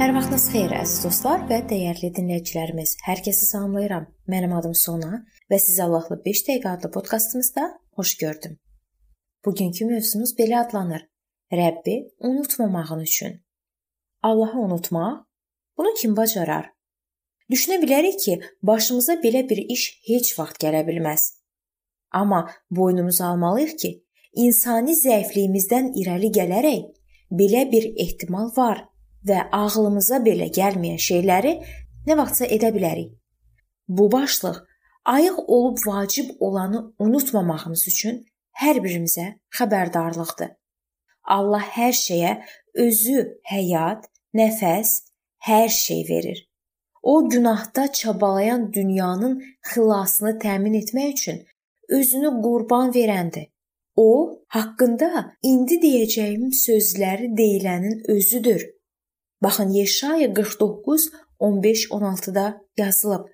Sabahınız xeyir əziz dostlar və dəyərli dinləyicilərimiz. Hər kəsi salamlayıram. Mənim adım Sona və sizi Allahlı 5 dəqiqə adlı podkastımızda xoş gördüm. Bugünkü mövzumuz belə adlanır: Rəbbi unutmamağın üçün. Allahı unutmaq bunu kim bacarar? Düşünə bilərik ki, başımıza belə bir iş heç vaxt gələ bilməz. Amma boynumuza almalıyıq ki, insani zəifliyimizdən irəli gələrək belə bir ehtimal var və ağlımıza belə gəlməyən şeyləri nə vaxtsa edə bilərik. Bu başlıq ayıq olub vacib olanı unutmamağımız üçün hər birimizə xəbərdarlıqdır. Allah hər şeyə özü həyat, nəfəs, hər şey verir. O günahda çabalayan dünyanın xilasını təmin etmək üçün özünü qurban verəndir. O haqqında indi deyəcəyim sözləri deyilənin özüdür. Baxın Yeşaya 49 15-16-da yazılıb.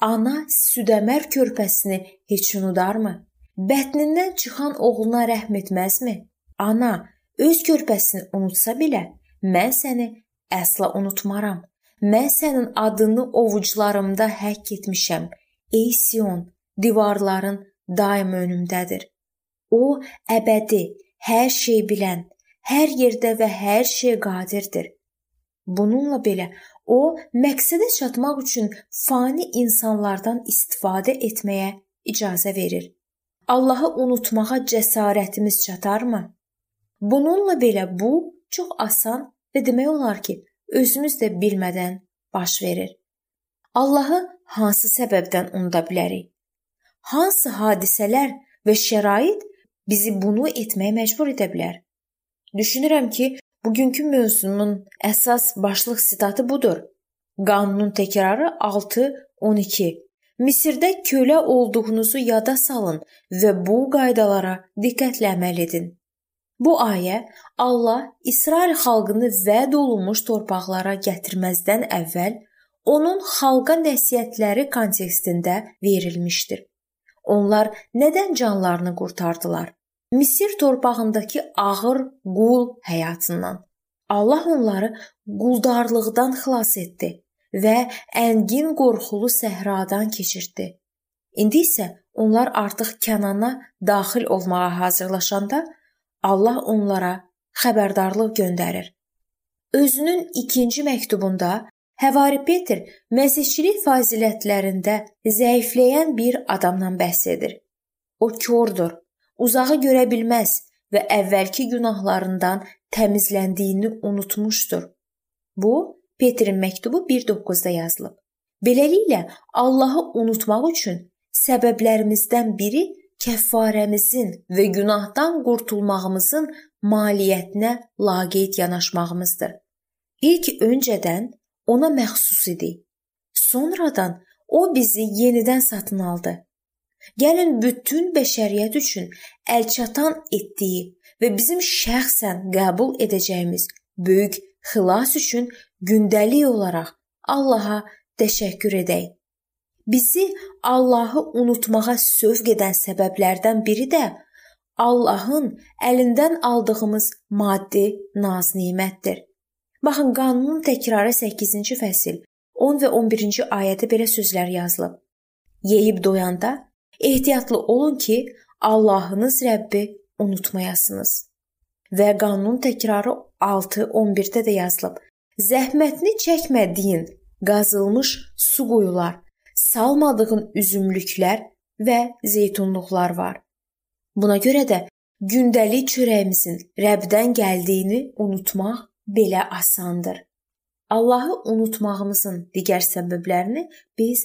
Ana südəmər körpəsini heç unudarmı? Bətnindən çıxan oğluna rəhm etməzmi? Ana öz körpəsini unutsa belə, mən səni əsla unutmaram. Mən sənin adını ovucularımda həkk etmişəm. Ey Sion, divarların daim önümdədir. O əbədi, hər şey bilən, hər yerdə və hər şey qadirdir. Bununla belə o məqsədə çatmaq üçün fani insanlardan istifadə etməyə icazə verir. Allahı unutmağa cəsarətimiz çatarmı? Bununla belə bu çox asan və demək olar ki, özümüz də bilmədən baş verir. Allahı hansı səbəbdən unuda bilərik? Hansı hadisələr və şərait bizi bunu etməyə məcbur edə bilər? Düşünürəm ki, Bugünkü mövzunun əsas başlıq sitatı budur. Qanunun təkrarı 6:12. Misirdə kölə olduğunuzu yada salın və bu qaydalara diqqətlə əməl edin. Bu ayə Allah İsrail xalqını vəd olunmuş torpaqlara gətirməzdən əvvəl onun xalqa nəsihətləri kontekstində verilmişdir. Onlar nədən canlarını qurtardılar? Misir torpağındakı ağır qul həyatından. Allah onları quldarlıqdan xilas etdi və əngin qorxulu səhradan keçirtdi. İndi isə onlar artıq Kənana daxil olmağa hazırlaşanda Allah onlara xəbərdarlıq göndərir. Özünün ikinci məktubunda Həvari Peter məsihçilik fəzilətlərində zəifləyən bir adamdan bəhs edir. O kordur, uzağı görə bilməz və əvvəlki günahlarından təmizləndiyini unutmuşdur. Bu Petrin məktubu 1:9-da yazılıb. Beləliklə Allahı unutmaq üçün səbəblərimizdən biri kəffarəmizin və günahdan qurtulmağımızın maliyyətinə laqeyd yanaşmağımızdır. İlk öncədən ona məxsus idi. Sonradan o bizi yenidən satın aldı Gəlin bütün bəşəriyyət üçün əlçatan etdiyi və bizim şəxsən qəbul edəcəyimiz böyük xilas üçün gündəlik olaraq Allaha təşəkkür edək. Bizi Allahı unutmağa sövq edən səbəblərdən biri də Allahın əlindən aldığımız maddi naz-nemətdir. Baxın, qanunun təkrarı 8-ci fəsil 10 və 11-ci ayədə belə sözlər yazılıb. Yeyib doyanda Ehtiyatlı olun ki, Allahınız Rəbbi unutmayasınız. Və qanun təkrarı 6:11-də də yazılıb. Zəhmətini çəkmədiyin qazılmış su quyular, salmadığın üzümlüklər və zeytunluqlar var. Buna görə də gündəlik çörəyimizin Rəbdən gəldiyini unutmaq belə asandır. Allahı unutmağımızın digər səbəblərini biz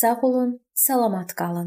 sağ olun, salamat qalın.